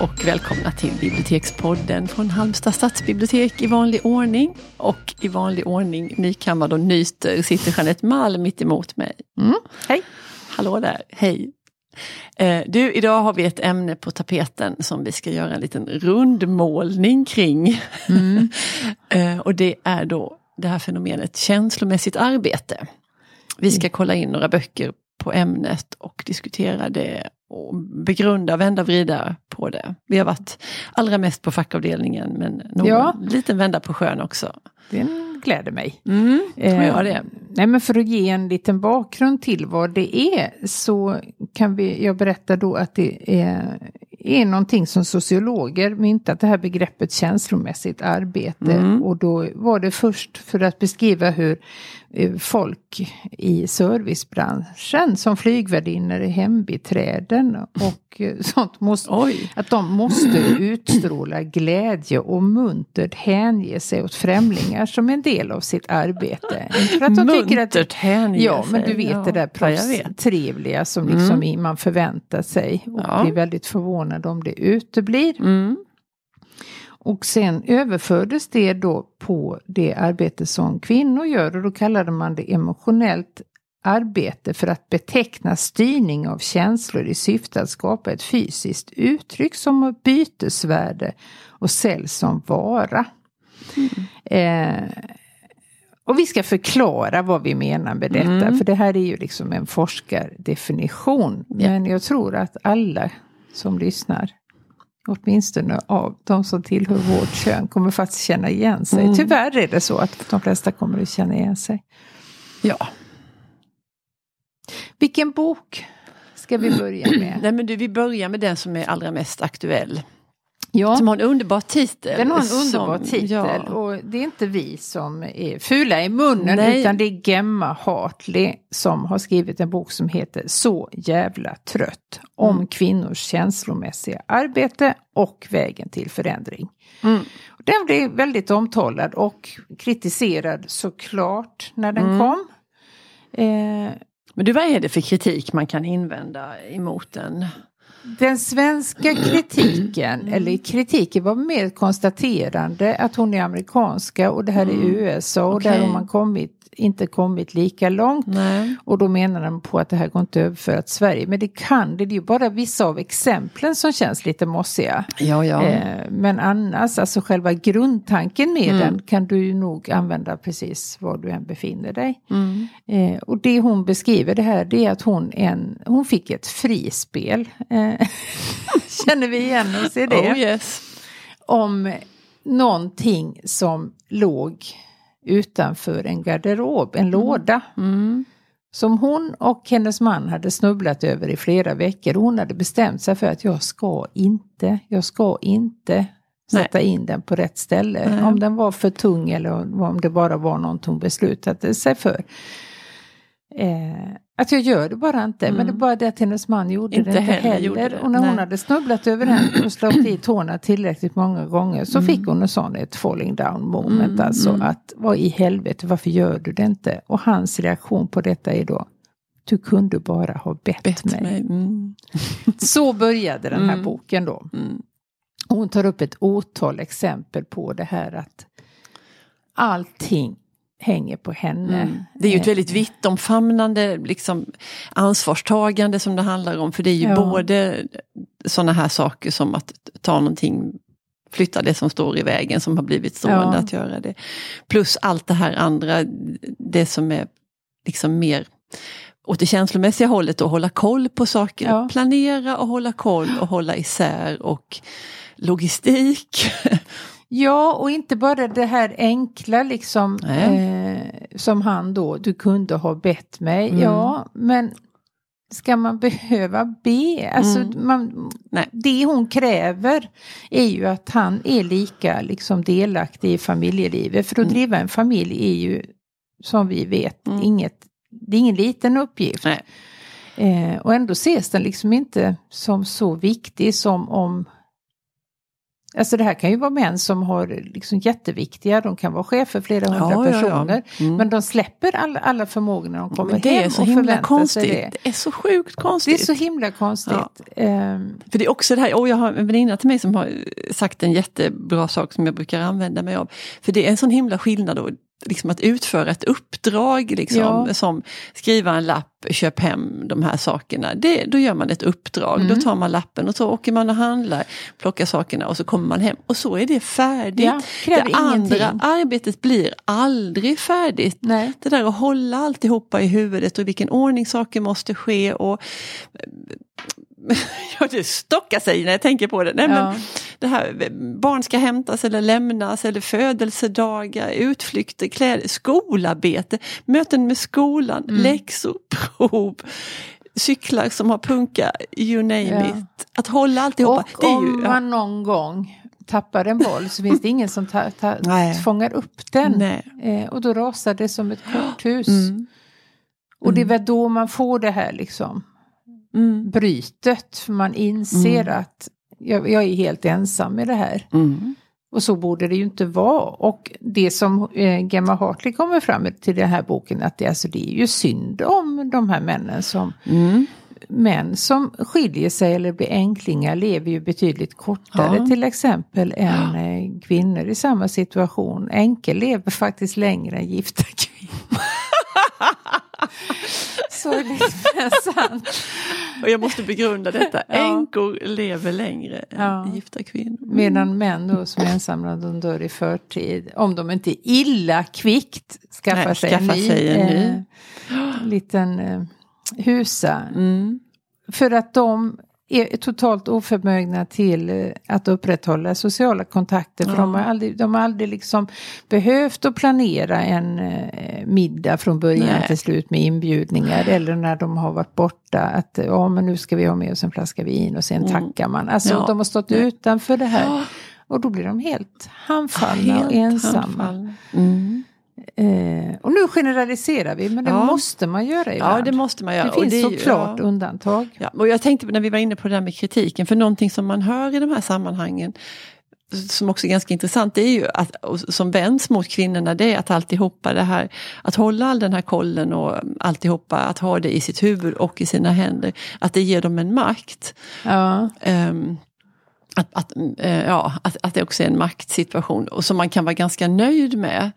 Och välkomna till Bibliotekspodden från Halmstad stadsbibliotek i vanlig ordning. Och i vanlig ordning, nykammad och nyster, sitter Jeanette Malm mitt emot mig. Mm. Hej! Hallå där, hej! Eh, du, idag har vi ett ämne på tapeten som vi ska göra en liten rundmålning kring. Mm. Eh, och det är då det här fenomenet känslomässigt arbete. Vi ska kolla in några böcker på ämnet och diskutera det och begrunda, vända och vrida på det. Vi har varit allra mest på fackavdelningen men någon ja. liten vända på sjön också. Den gläder mig. Mm, eh, jag det. Nej, men för att ge en liten bakgrund till vad det är så kan vi, jag berätta då att det är, är någonting som sociologer myntat det här begreppet känslomässigt arbete. Mm. Och då var det först för att beskriva hur Eh, folk i servicebranschen som flygvärdinnor, hembiträden och eh, sånt. Måste, Oj. att de måste utstråla glädje och muntert hänge sig åt främlingar som en del av sitt arbete. För att de muntert att, hänge Ja, men du vet ja, det där proffstrevliga som liksom mm. man förväntar sig och ja. blir väldigt förvånad om det uteblir. Mm. Och sen överfördes det då på det arbete som kvinnor gör och då kallade man det emotionellt arbete för att beteckna styrning av känslor i syfte att skapa ett fysiskt uttryck som bytesvärde och säljs som vara. Mm. Eh, och vi ska förklara vad vi menar med detta, mm. för det här är ju liksom en forskardefinition. Men jag tror att alla som lyssnar åtminstone av de som tillhör vårt kön, kommer faktiskt känna igen sig. Mm. Tyvärr är det så att de flesta kommer att känna igen sig. Ja. Vilken bok ska vi börja med? Nej men du, vi börjar med den som är allra mest aktuell. Ja. Som har en underbar titel. Den har en underbar som, titel. Ja. Och det är inte vi som är fula i munnen Nej. utan det är Gemma Hartley som har skrivit en bok som heter Så jävla trött. Om mm. kvinnors känslomässiga arbete och vägen till förändring. Mm. Den blev väldigt omtalad och kritiserad såklart när den mm. kom. Eh, men du, vad är det för kritik man kan invända emot den? Den svenska kritiken, mm. eller kritiken var mer konstaterande att hon är amerikanska och det här är mm. USA och okay. där har man kommit inte kommit lika långt. Nej. Och då menar de på att det här går inte att överföra till Sverige. Men det kan det, det är ju bara vissa av exemplen som känns lite mossiga. Ja, ja. Eh, men annars, alltså själva grundtanken med mm. den kan du ju nog använda precis var du än befinner dig. Mm. Eh, och det hon beskriver det här det är att hon, en, hon fick ett frispel. Eh, känner vi igen oss i det? Oh, yes. Om någonting som låg utanför en garderob, en mm. låda. Mm. Som hon och hennes man hade snubblat över i flera veckor. Hon hade bestämt sig för att jag ska inte, jag ska inte sätta Nej. in den på rätt ställe. Nej. Om den var för tung eller om det bara var något hon beslutade sig för. Eh, att jag gör det bara inte. Mm. Men det är bara det att hennes man gjorde inte det inte heller. heller. Och när Nej. hon hade snubblat över den och slagit i tårna tillräckligt många gånger så mm. fick hon en sån ett falling down moment. Mm. Alltså mm. att vad i helvete varför gör du det inte? Och hans reaktion på detta är då du kunde bara ha bett, bett mig. mig. Mm. så började den här mm. boken då. Mm. Hon tar upp ett otal exempel på det här att allting hänger på henne. Mm. Det är ju ett eh. väldigt vittomfamnande liksom, ansvarstagande som det handlar om. För det är ju ja. både sådana här saker som att ta någonting flytta det som står i vägen som har blivit stående, ja. att göra det. Plus allt det här andra, det som är liksom mer åt det känslomässiga hållet att hålla koll på saker. Ja. Planera och hålla koll och hålla isär och logistik. Ja, och inte bara det här enkla liksom eh, som han då, du kunde ha bett mig. Mm. Ja, men ska man behöva be? Alltså, mm. man, det hon kräver är ju att han är lika liksom, delaktig i familjelivet. För att mm. driva en familj är ju, som vi vet, mm. inget, det är ingen liten uppgift. Eh, och ändå ses den liksom inte som så viktig som om Alltså det här kan ju vara män som har liksom jätteviktiga, de kan vara chefer för flera hundra Ja, ja, ja. personer. Mm. Men de släpper alla, alla förmågor när de kommer Men det hem är så och himla konstigt. sig det. Det är så sjukt Det är konstigt. så himla konstigt. Ehm, För det är också det här, och jag har en väninna till mig som har sagt en jättebra sak som jag brukar använda mig av. För det är en sån himla skillnad då, liksom att utföra ett uppdrag, liksom, Ja. som skriva en lapp, köp hem de här sakerna. Det, då gör man ett uppdrag, Mm. då tar man lappen och så åker man och handlar, plockar sakerna och så kommer man hem. Och så är det färdigt. Ja, det andra ingenting. arbetet blir aldrig färdigt. nej. Det där att hålla alltihopa i huvudet och i vilken ordning saker måste ske. Och, ja, det stockar sig när jag tänker på det. Nej, Ja. men det här, barn ska hämtas eller lämnas eller födelsedagar, utflykter, kläder, skolarbete, möten med skolan, Mm. läxor, prov, cyklar som har punka, you name Ja. it. Att hålla alltihopa. Och om ju, ja, man någon gång tappar en boll så finns det ingen som ta, ta, fångar upp den. Eh, och då rasar det som ett korthus. Mm. Och det är väl då man får det här liksom Mm. brytet. För man inser Mm. att jag, jag är helt ensam med det här. Mm. Och så borde det ju inte vara. Och det som eh, Gemma Hartley kommer fram till den här boken att det, alltså, det är ju synd om de här männen som Mm. män som skiljer sig eller blir änklingar lever ju betydligt kortare Ja. till exempel än eh, kvinnor i samma situation. Änkor lever faktiskt längre än gifta kvinnor. Sorgligt men sant. Och jag måste begrunda detta. Ja. Änkor lever längre än Ja. gifta kvinnor. Medan män då som är ensamma de dör i förtid. Om de inte illa kvickt skaffar Nej, sig skaffa en ny, sig en ny. Eh, liten eh, husa. Mm. För att de är totalt oförmögna till eh, att upprätthålla sociala kontakter. För Ja. de har aldrig, de har aldrig liksom behövt att planera en eh, middag från början Nej. till slut med inbjudningar. Eller när de har varit borta att eh, ja men nu ska vi ha med oss en flaska vin och sen Mm. tackar man. Alltså Ja. de har stått utanför det här. Och då blir de helt handfallna och helt ensamma. handfallna. Mm. Eh, och nu generaliserar vi men det Ja. måste man göra ibland. Ja, det måste man göra. det finns såklart ja. undantag. Ja, och jag tänkte när vi var inne på det där med kritiken, för någonting som man hör i de här sammanhangen som också är ganska intressant, det är ju att, som vänds mot kvinnorna, det är att alltihopa det här, att hålla all den här kollen och alltihopa, att ha det i sitt huvud och i sina händer, att det ger dem en makt. Ja. Ehm, att, att, eh, ja, att, att det också är en maktsituation och som man kan vara ganska nöjd med.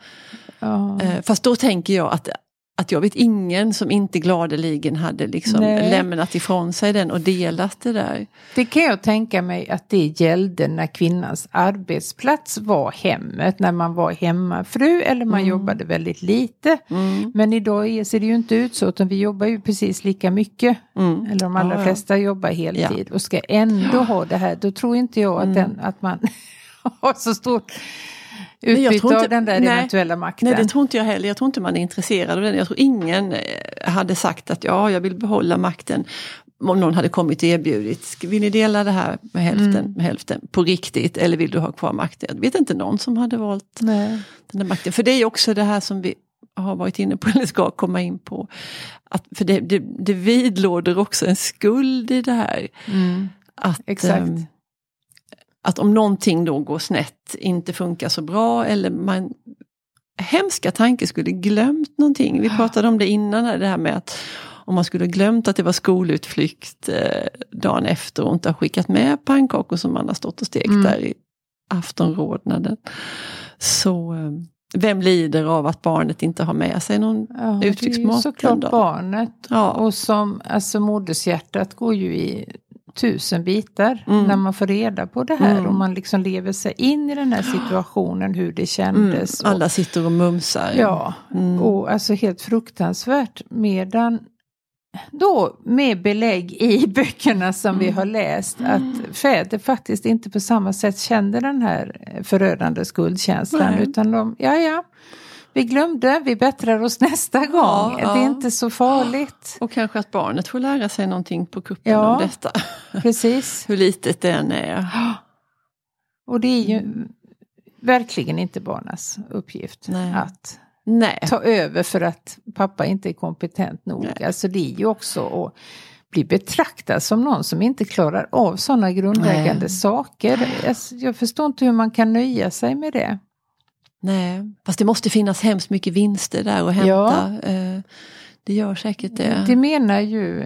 Ja. Eh, fast då tänker jag att, att jag vet ingen som inte gladeligen hade liksom Nej. lämnat ifrån sig den och delat det där. Det kan jag tänka mig att det gällde när kvinnans arbetsplats var hemmet, när man var hemmafru eller man jobbade väldigt lite. Mm. Men idag ser det ju inte ut så, utan vi jobbar ju precis lika mycket. Mm. Eller de allra Ja, ja. flesta jobbar heltid och ska ändå ha det här. Då tror inte jag att, Mm. den, att man har så stort utbyte tror inte- av den där nej. eventuella makten. Nej, det tror inte jag heller. Jag tror inte man är intresserad av den. Jag tror ingen eh, hade sagt att ja, jag vill behålla makten. Om någon hade kommit och erbjudit, "Ska- vill ni dela det här med hälften, Mm. med hälften på riktigt eller vill du ha kvar makten? Jag vet inte någon som hade valt Nej. den där makten. För det är också det här som vi har varit inne på, eller ska komma in på. Att, för det, det, det vidlåder också en skuld i det här. Mm. Att, Exakt. ehm, att om någonting då går snett, inte funkar så bra eller man hemska tanke skulle glömt någonting. Vi pratade om det innan, här, det här med att om man skulle glömt att det var skolutflykt eh, dagen efter och inte har skickat med pannkakor som man har stått och stekt Mm. där i aftonrodnaden. Så eh, vem lider av att barnet inte har med sig någon Ja, det är ju utflyktsmat såklart barnet. Ja. Och som, alltså modershjärtat går ju i tusen bitar Mm. när man får reda på det här. Mm. Och man liksom lever sig in i den här situationen, hur det Mm, kändes. och- alla sitter och mumsar. Ja, Mm. och alltså helt fruktansvärt. Medan då med belägg i böckerna som vi har läst att fäder faktiskt inte på samma sätt kände den här förödande skuldkänslan. Nej. Utan de, ja ja, vi glömde, vi bättrar oss nästa gång. Ja, Det är inte så farligt. Och kanske att barnet får lära sig någonting på kuppen Ja. om detta. Precis. Hur litet det än är. Och det är ju verkligen inte barnas uppgift Nej. att Nej. ta över för att pappa inte är kompetent nog. Nej. Alltså det är ju också att bli betraktad som någon som inte klarar av sådana grundläggande Nej. saker. Jag, jag förstår inte hur man kan nöja sig med det. Nej, fast det måste finnas hemskt mycket vinster där att hämta. Ja. Eh, det gör säkert det. Det menar ju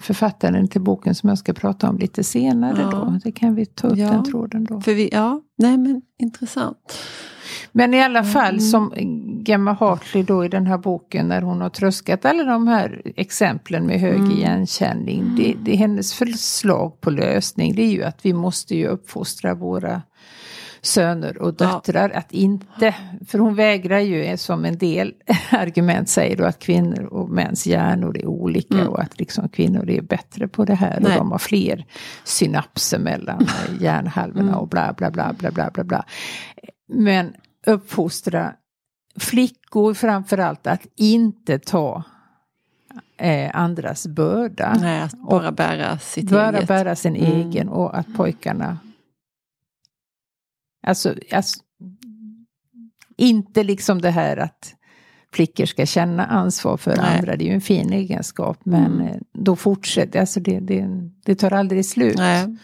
författaren till boken som jag ska prata om lite senare. Ja. Då. Det kan vi ta upp ja. den tråden då. För vi, ja, nej men intressant. Men i alla fall mm. som Gemma Hartley då i den här boken när hon har tröskat alla de här exemplen med hög mm. igenkänning. Det, det är hennes förslag på lösning. Det är ju att vi måste ju uppfostra våra söner och döttrar. Ja. Att inte, för hon vägrar ju som en del argument säger då att kvinnor och mäns hjärnor är olika mm. och att liksom kvinnor är bättre på det här Nej. och de har fler synapser mellan hjärnhalvorna mm. och bla bla bla bla bla bla. bla. Men uppfostra flickor framförallt att inte ta eh, andras börda. Nej, att bara bära sitt bara eget. bära sin mm. egen och att pojkarna Alltså, alltså, inte liksom det här att flickor ska känna ansvar för Nej. andra. Det är ju en fin egenskap. Men mm. Eh, då fortsätter, alltså det, det, det tar aldrig slut. Nej.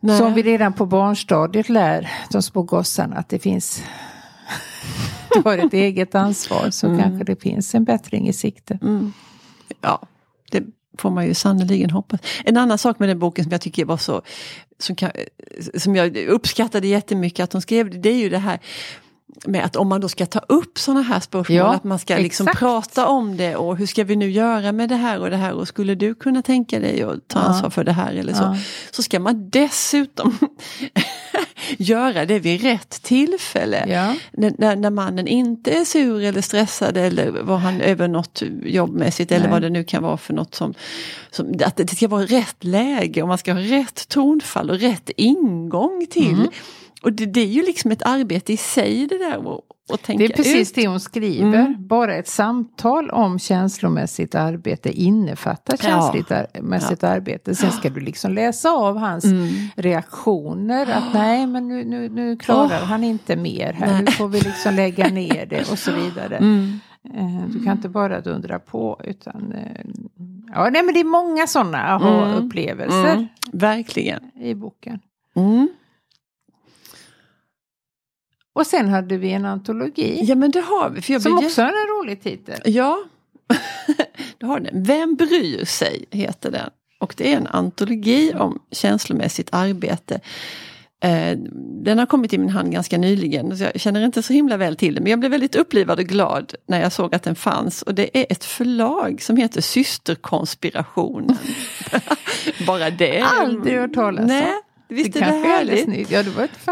Nej. Som vi redan på barnstadiet lär de små gossarna att det finns du har ett eget ansvar så mm. kanske det finns en bättring i sikte. Mm. Ja, det får man ju sannerligen hoppas. En annan sak med den boken som jag tycker var så som, kan, som jag uppskattade jättemycket att hon skrev, det är ju det här med att om man då ska ta upp sådana här spörsmål, ja, att man ska liksom prata om det och hur ska vi nu göra med det här och det här och skulle du kunna tänka dig att ta ansvar för det här eller så. Ja. Så ska man dessutom göra det vid rätt tillfälle. Ja. När, när, mannen inte är sur eller stressad eller var han över något jobbmässigt eller vad det nu kan vara för något som, som att det ska vara rätt läge och man ska ha rätt tonfall och rätt ingång till mm och det, det, är ju liksom ett arbete i sig det där att, att tänka Det är precis ut. det hon skriver. Mm. Bara ett samtal om känslomässigt arbete innefattar känslomässigt ja. arbete. Sen ska du liksom läsa av hans mm. reaktioner. Att nej men nu, nu, nu klarar oh. han inte mer här. Nej. Nu får vi liksom lägga ner det och så vidare. Mm. Eh, du kan inte bara dundra på utan eh, Ja nej men det är många sådana mm. upplevelser. Mm. Verkligen. I boken. Mm. Och sen hade vi en antologi. Ja men det har vi. För som också har en rolig titel. Ja, det har den. Vem bryr sig heter den. Och det är en antologi om känslomässigt arbete. Eh, den har kommit i min hand ganska nyligen, så jag känner inte så himla väl till den. Men jag blev väldigt upplivad och glad när jag såg att den fanns. Och det är ett förlag som heter Systerkonspirationen. Bara det. Aldrig hört talas om. Nej, visst det är det härligt? Ja, det var ett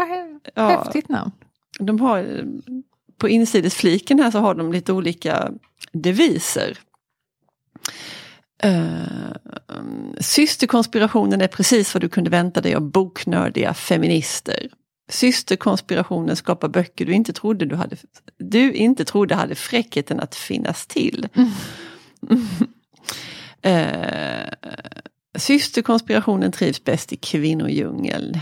ja. häftigt namn de har, på insidesfliken här så har de lite olika deviser. Uh, systerkonspirationen är precis vad du kunde vänta dig av boknördiga feminister. Systerkonspirationen skapar böcker du inte trodde du hade, du inte trodde hade fräckheten att finnas till. Mm. uh, systerkonspirationen trivs bäst i kvinnodjungeln.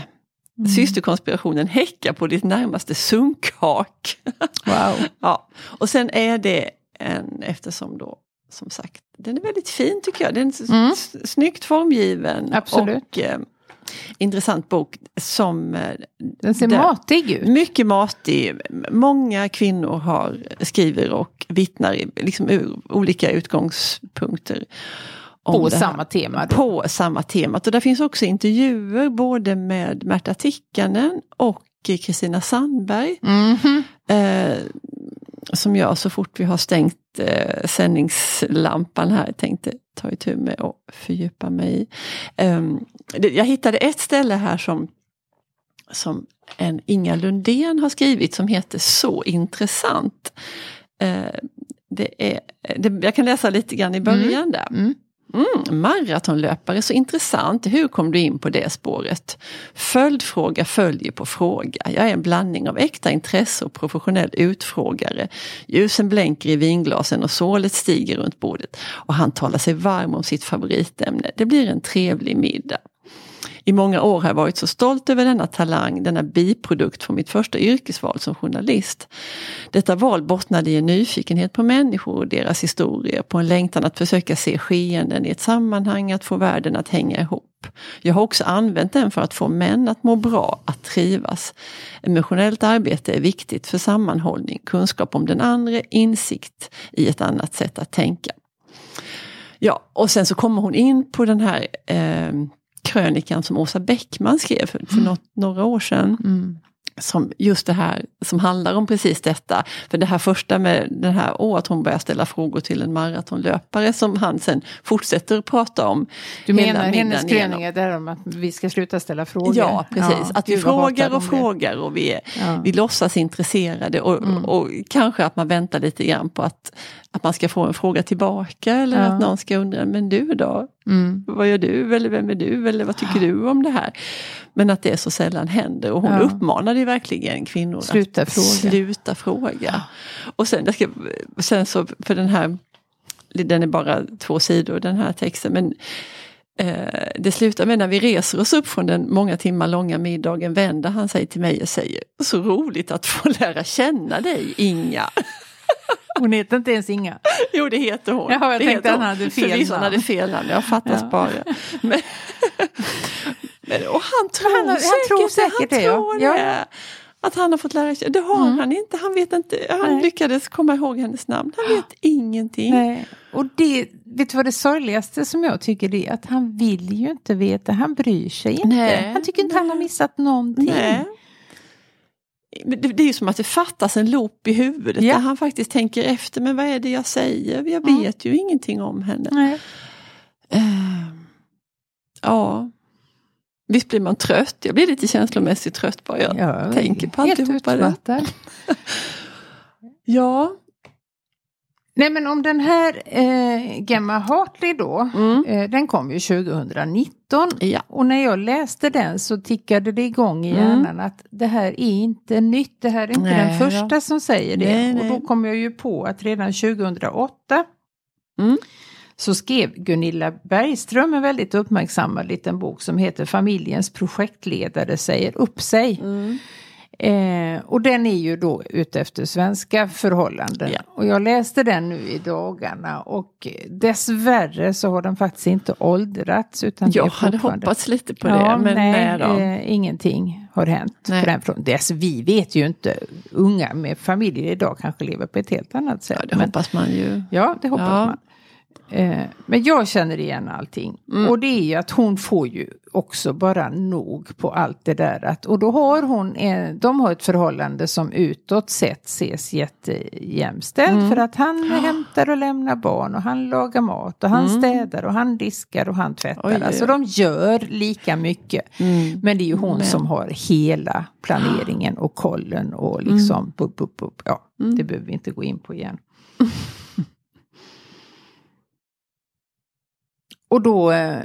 Mm. Systerkonspirationen häckar på ditt närmaste sunkhak. Wow. ja. Och sen är det en, eftersom då som sagt, den är väldigt fin tycker jag. Den är mm. snyggt formgiven. Absolut. Och, eh, intressant bok som... Eh, den ser där, matig ut. Mycket matig. Många kvinnor har, skriver och vittnar liksom ur olika utgångspunkter på samma tema? Då. På samma tema. Och där finns också intervjuer både med Märta Tikkanen och Kristina Sandberg. Mm -hmm. eh, som jag så fort vi har stängt eh, sändningslampan här tänkte ta itu med och fördjupa mig i. Eh, jag hittade ett ställe här som, som en Inga Lundén har skrivit som heter Så intressant. Eh, det är, det, jag kan läsa lite grann i början mm. där. Mm. Mm, maratonlöpare, så intressant. Hur kom du in på det spåret? Följdfråga följer på fråga. Jag är en blandning av äkta intresse och professionell utfrågare. Ljusen blänker i vinglasen och sålet stiger runt bordet. Och han talar sig varm om sitt favoritämne. Det blir en trevlig middag. I många år har jag varit så stolt över denna talang, denna biprodukt från mitt första yrkesval som journalist. Detta val bottnade i en nyfikenhet på människor och deras historier, på en längtan att försöka se skeenden i ett sammanhang, att få världen att hänga ihop. Jag har också använt den för att få män att må bra, att trivas. Emotionellt arbete är viktigt för sammanhållning, kunskap om den andra, insikt i ett annat sätt att tänka. Ja, och sen så kommer hon in på den här eh, krönikan som Åsa Bäckman skrev för, för mm. något, några år sedan. Mm som just det här som handlar om precis detta. För det här första med den här, åh, att hon börjar ställa frågor till en maratonlöpare som han sen fortsätter att prata om. Du menar hennes krönika där om att vi ska sluta ställa frågor? Ja, precis. Ja, att vi frågar och frågar och vi, ja. vi låtsas intresserade och, mm. och, och, kanske att man väntar lite grann på att, att man ska få en fråga tillbaka eller ja. att någon ska undra, men du då? Mm. Vad gör du eller vem är du eller vad tycker du om det här? Men att det så sällan händer och hon ja. uppmanade verkligen kvinnor sluta att fråga. sluta fråga. Ja. Och sen, ska, sen så, för den här, den är bara två sidor den här texten, men eh, det slutar med när vi reser oss upp från den många timmar långa middagen vänder han sig till mig och säger Så roligt att få lära känna dig Inga. Hon heter inte ens Inga. Jo det heter hon. Jaha, jag det tänkte han hade fel Förvisso hade fel namn, jag fattas ja. bara. Men, men, och han tror han, har, säkert, han tror säkert det. Han tror det. Ja. Att han har fått lära sig. Det har mm. han inte. Han vet inte. Han Nej. lyckades komma ihåg hennes namn. Han vet ingenting. Nej. Och det, vet du vad det sorgligaste som jag tycker det är? Att han vill ju inte veta. Han bryr sig inte. Nej. Han tycker inte Nej. han har missat någonting. Nej. Det, är ju som att det fattas en loop i huvudet ja. där han faktiskt tänker efter. Men vad är det jag säger? Jag mm. vet ju ingenting om henne. Uh, ja. Visst blir man trött? Jag blir lite känslomässigt trött bara jag ja, tänker på alltihopa det. ja. Nej men om den här eh, Gemma Hartley då, mm. eh, den kom ju 2019. Ja. Och när jag läste den så tickade det igång i mm. hjärnan mm. att det här är inte nytt, det här är inte nej, den första ja. som säger det. Nej, och då kom jag ju på att redan 2008 mm så skrev Gunilla Bergström en väldigt uppmärksammad liten bok som heter Familjens projektledare säger upp sig. Eh, och den är ju då ute efter svenska förhållanden. Ja. Och jag läste den nu i dagarna och dessvärre så har den faktiskt inte åldrats. Utan jag hade hoppats lite på det. Ja, men nej, nej eh, ingenting har hänt. Nej. På den fronten. Alltså, vi vet ju inte, unga med familjer idag kanske lever på ett helt annat sätt. Ja, det men, hoppas man ju. Ja, det hoppas ja. man. Eh, men jag känner igen allting. Mm. Och det är ju att hon får ju också bara nog på allt det där. Att, och då har hon, de har ett förhållande som utåt sett ses jättejämställt. Mm. För att han ja. hämtar och lämnar barn och han lagar mat och han mm. städar och han diskar och han tvättar. Oj, alltså de gör lika mycket. Mm. Men det är ju hon men. som har hela planeringen och kollen och liksom, mm. bup, bup, bup. ja, mm. det behöver vi inte gå in på igen. Och då eh,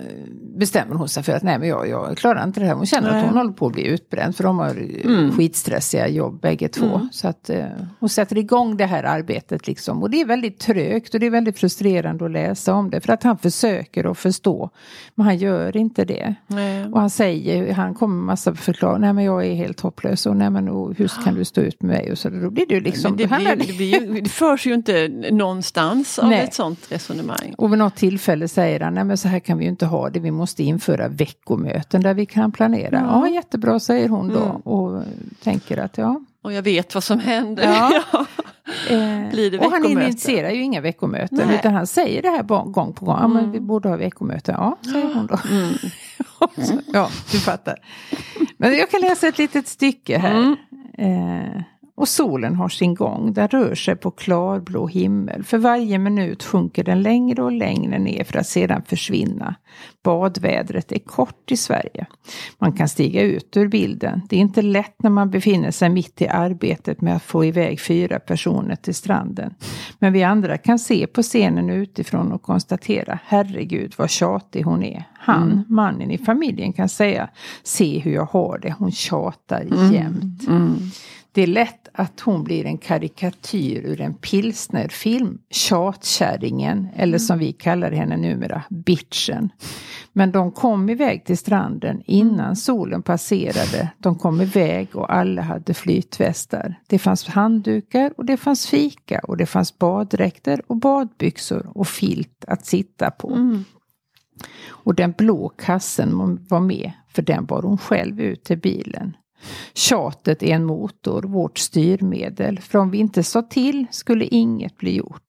bestämmer hon sig för att nej men jag, jag klarar inte det här. Hon känner nej. att hon håller på att bli utbränd för de har mm. skitstressiga jobb bägge två. Mm. Så att eh, hon sätter igång det här arbetet liksom. Och det är väldigt trögt och det är väldigt frustrerande att läsa om det. För att han försöker att förstå. Men han gör inte det. Nej. Och han säger, han kommer med massa förklaringar. Nej men jag är helt hopplös och nej men och, hur kan du stå ut med mig? Och så då blir det liksom. Det, blir, det, blir ju, det förs ju inte någonstans av nej. ett sånt resonemang. Och vid något tillfälle säger han, nej men så här kan vi ju inte ha det. Vi måste införa veckomöten där vi kan planera. Ja, ja jättebra säger hon då mm. och tänker att ja. Och jag vet vad som händer. Ja. Eh, Blir det och han initierar ju inga veckomöten Nej. utan han säger det här gång på gång. Ja, men vi mm. borde ha veckomöte. Ja, säger hon då. Mm. ja, du fattar. Men jag kan läsa ett litet stycke här. Mm. Eh, och solen har sin gång, den rör sig på klarblå himmel. För varje minut sjunker den längre och längre ner för att sedan försvinna. Badvädret är kort i Sverige. Man kan stiga ut ur bilden. Det är inte lätt när man befinner sig mitt i arbetet med att få iväg fyra personer till stranden. Men vi andra kan se på scenen utifrån och konstatera, herregud vad tjatig hon är. Han, mm. mannen i familjen kan säga, se hur jag har det, hon tjatar mm. jämt. Mm. Det är lätt att hon blir en karikatyr ur en pilsnerfilm, Tjatkärringen, eller som vi kallar henne numera, Bitchen. Men de kom iväg till stranden innan solen passerade. De kom iväg och alla hade flytvästar. Det fanns handdukar och det fanns fika och det fanns baddräkter och badbyxor och filt att sitta på. Mm. Och den blå kassen var med, för den bar hon själv ut till bilen. Tjatet är en motor, vårt styrmedel. För om vi inte sa till skulle inget bli gjort.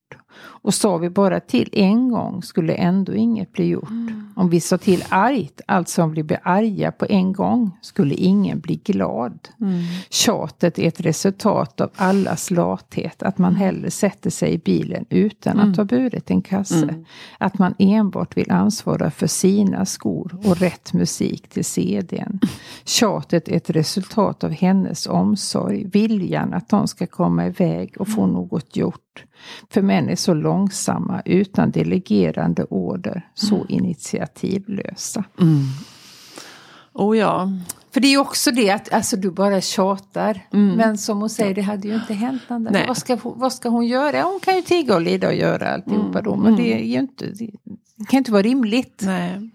Och sa vi bara till en gång skulle ändå inget bli gjort. Mm. Om vi sa till argt, alltså om vi blev arga på en gång, skulle ingen bli glad. Mm. Tjatet är ett resultat av allas lathet. Att man hellre sätter sig i bilen utan mm. att ha burit en kasse. Mm. Att man enbart vill ansvara för sina skor och rätt musik till CDn. Tjatet är ett resultat av hennes omsorg. Viljan att de ska komma iväg och få mm. något gjort. För män är så långsamma, utan delegerande order, så mm. initiativlösa. Mm. Oh ja. För det är också det att alltså, du bara tjatar. Mm. Men som hon säger, det hade ju inte hänt något. Vad ska, vad ska hon göra? Hon kan ju tigga och lida och göra alltihopa mm. då. Men det, är ju inte, det kan inte vara rimligt. Nej.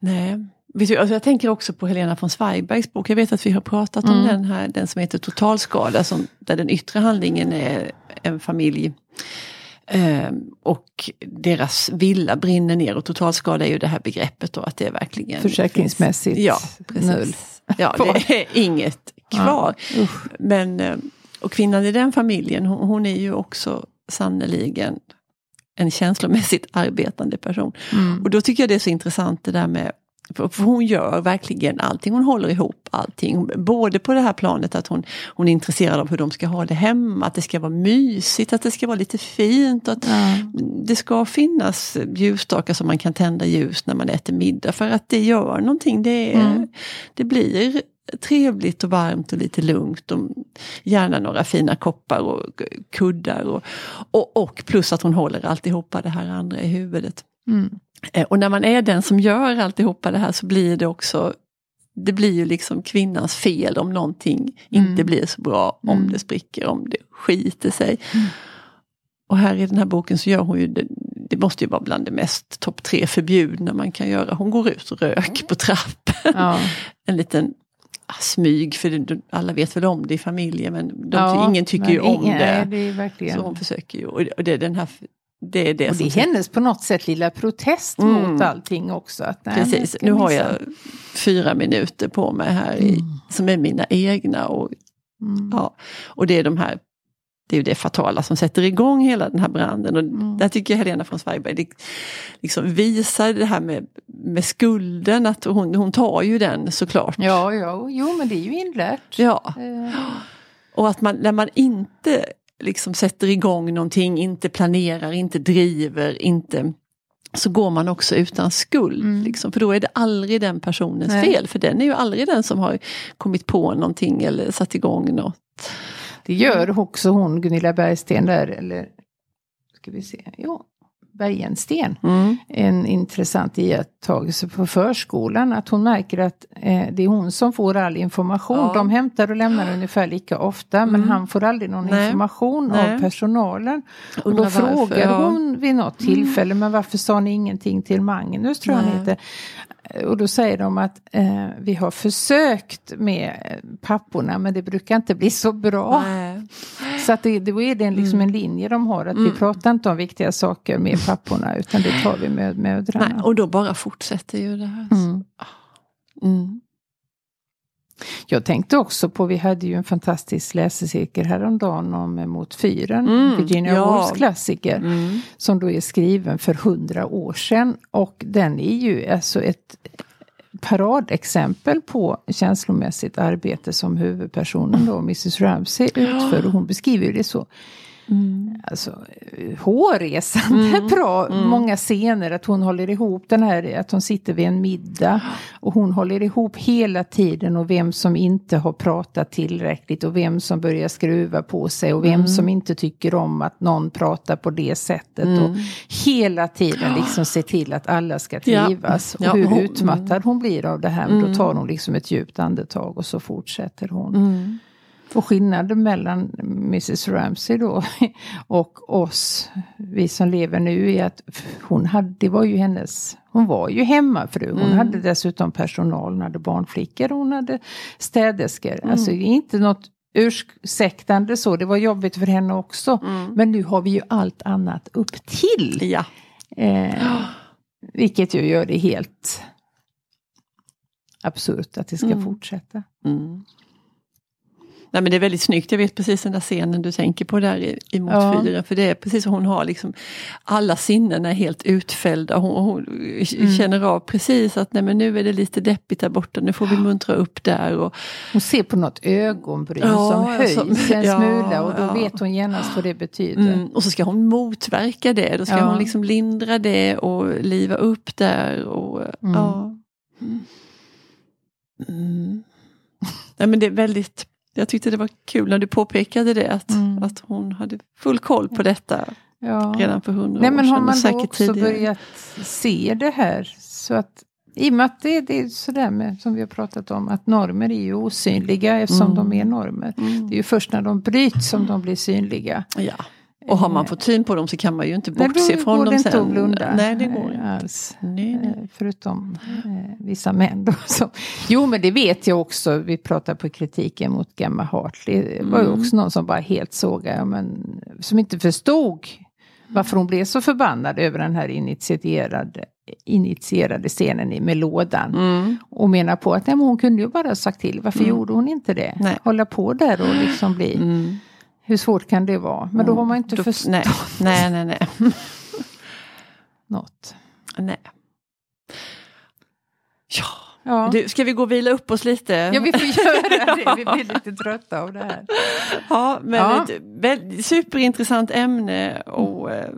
Nej. Alltså jag tänker också på Helena von Zweibergs bok. Jag vet att vi har pratat mm. om den här, den som heter Totalskada, som, där den yttre handlingen är en familj eh, och deras villa brinner ner och totalskada är ju det här begreppet då att det är verkligen Försäkringsmässigt ja, precis. null. Ja, det är inget kvar. Ja, Men, eh, och kvinnan i den familjen, hon, hon är ju också sannoliken en känslomässigt arbetande person. Mm. Och då tycker jag det är så intressant det där med för hon gör verkligen allting, hon håller ihop allting. Både på det här planet att hon, hon är intresserad av hur de ska ha det hemma, att det ska vara mysigt, att det ska vara lite fint. Att mm. Det ska finnas ljusstakar som man kan tända ljus när man äter middag för att det gör någonting. Det, mm. det blir trevligt och varmt och lite lugnt. Och gärna några fina koppar och kuddar. Och, och, och plus att hon håller alltihopa det här andra i huvudet. Mm. Eh, och när man är den som gör alltihopa det här så blir det också det blir ju liksom kvinnans fel om någonting mm. inte blir så bra, om mm. det spricker, om det skiter sig. Mm. Och här i den här boken så gör hon ju det, det måste ju vara bland det mest topp tre förbjudna man kan göra. Hon går ut och rök på trappen. Ja. en liten ah, smyg, för det, alla vet väl om det i familjen men de, ja, ingen tycker ju om ingen, det. Nej, det så hon försöker ju, och det, den här det är det, och det är hennes på något sätt lilla protest mm. mot allting också. Att, nej, Precis, nu har jag fyra minuter på mig här i, mm. som är mina egna. Och, mm. ja, och det är de här det är ju det fatala som sätter igång hela den här branden. Och mm. Där tycker jag Helena von Zweigbergk liksom visar det här med, med skulden, att hon, hon tar ju den såklart. Ja, ja, jo men det är ju inlärt. Ja. Uh. Och att man, när man inte liksom sätter igång någonting, inte planerar, inte driver, inte så går man också utan skuld. Mm. Liksom, för då är det aldrig den personens Nej. fel, för den är ju aldrig den som har kommit på någonting eller satt igång något. Det gör också hon Gunilla Bergsten där, eller ska vi se, jo, Bergensten. Mm. En intressant iakttagelse på förskolan att hon märker att eh, det är hon som får all information. Ja. De hämtar och lämnar ungefär lika ofta mm. men han får aldrig någon Nej. information Nej. av personalen. Och då frågar ja. hon vid något tillfälle, mm. men varför sa ni ingenting till Magnus tror jag inte. Och då säger de att eh, vi har försökt med papporna men det brukar inte bli så bra. Nej. Så att det, då är det liksom mm. en linje de har, att mm. vi pratar inte om viktiga saker med papporna utan det tar vi med mödrarna. Nej, och då bara fortsätter ju det här. Mm. mm. Jag tänkte också på, vi hade ju en fantastisk läsecirkel häromdagen om Mot fyren, mm, Virginia ja. Woolfs klassiker. Mm. Som då är skriven för hundra år sedan. Och den är ju alltså ett paradexempel på känslomässigt arbete som huvudpersonen då, Mrs Ramsey, utför. Och hon beskriver det så Mm. Alltså, hårresande mm. bra, mm. många scener att hon håller ihop den här, att hon sitter vid en middag och hon håller ihop hela tiden och vem som inte har pratat tillräckligt och vem som börjar skruva på sig och vem mm. som inte tycker om att någon pratar på det sättet och mm. hela tiden liksom se till att alla ska trivas ja. och hur ja, hon, utmattad hon blir av det här, men då tar hon liksom ett djupt andetag och så fortsätter hon. Och skillnaden mellan Mrs Ramsey då och oss, vi som lever nu, är att hon hade, det var ju hennes, hon var ju hemmafru. Hon mm. hade dessutom personal, hon hade barnflickor, hon hade städerskor. Mm. Alltså inte något ursäktande så, det var jobbigt för henne också. Mm. Men nu har vi ju allt annat upp till. Ja. Eh, vilket ju gör det helt absurt att det ska mm. fortsätta. Mm. Nej men det är väldigt snyggt, jag vet precis den där scenen du tänker på där i, i Mot ja. fyra. För det är precis som hon har liksom alla sinnen är helt utfällda. Hon, hon mm. känner av precis att nej men nu är det lite deppigt där borta, nu får vi muntra upp där. Och, hon ser på något ögonbryn ja, som höjs som, en ja, smula och då ja. vet hon genast vad det betyder. Mm, och så ska hon motverka det, då ska hon liksom lindra det och liva upp där. Och, mm. ja. Mm. Nej, men det är väldigt jag tyckte det var kul när du påpekade det, att, mm. att hon hade full koll på detta ja. redan för hundra år sedan. Men har man då också tidigare. börjat se det här? Så att, I och med att det, det är sådär med, som vi har pratat om, att normer är ju osynliga eftersom mm. de är normer. Mm. Det är ju först när de bryts som de blir synliga. Ja. Och har man eh, fått syn på dem så kan man ju inte bortse från dem sen. Nej, då går det inte att blunda. Nej, det går inte. Alls. Nej, nej. Eh, förutom eh, vissa män då. Så. Jo, men det vet jag också. Vi pratar på kritiken mot Gemma Hartley. Det var ju mm. också någon som bara helt såg, men som inte förstod varför hon blev så förbannad över den här initierade, initierade scenen med lådan. Mm. Och menar på att nej, hon kunde ju bara sagt till, varför mm. gjorde hon inte det? Nej. Hålla på där och liksom bli mm. Hur svårt kan det vara? Men då har man inte förstått. Nej, nej, nej. nej. Något. Nej. Ja. Ja. Du, ska vi gå och vila upp oss lite? Ja, vi får göra det. Vi blir lite trötta av det här. Ja, men ja. ett superintressant ämne och eh,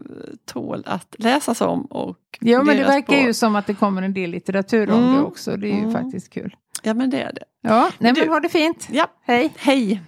tål att läsas om. Och ja, men det verkar på. ju som att det kommer en del litteratur om mm. det också. Det är ju mm. faktiskt kul. Ja, men det är det. Ja, nej, men, men ha det fint. Ja, hej. Hej.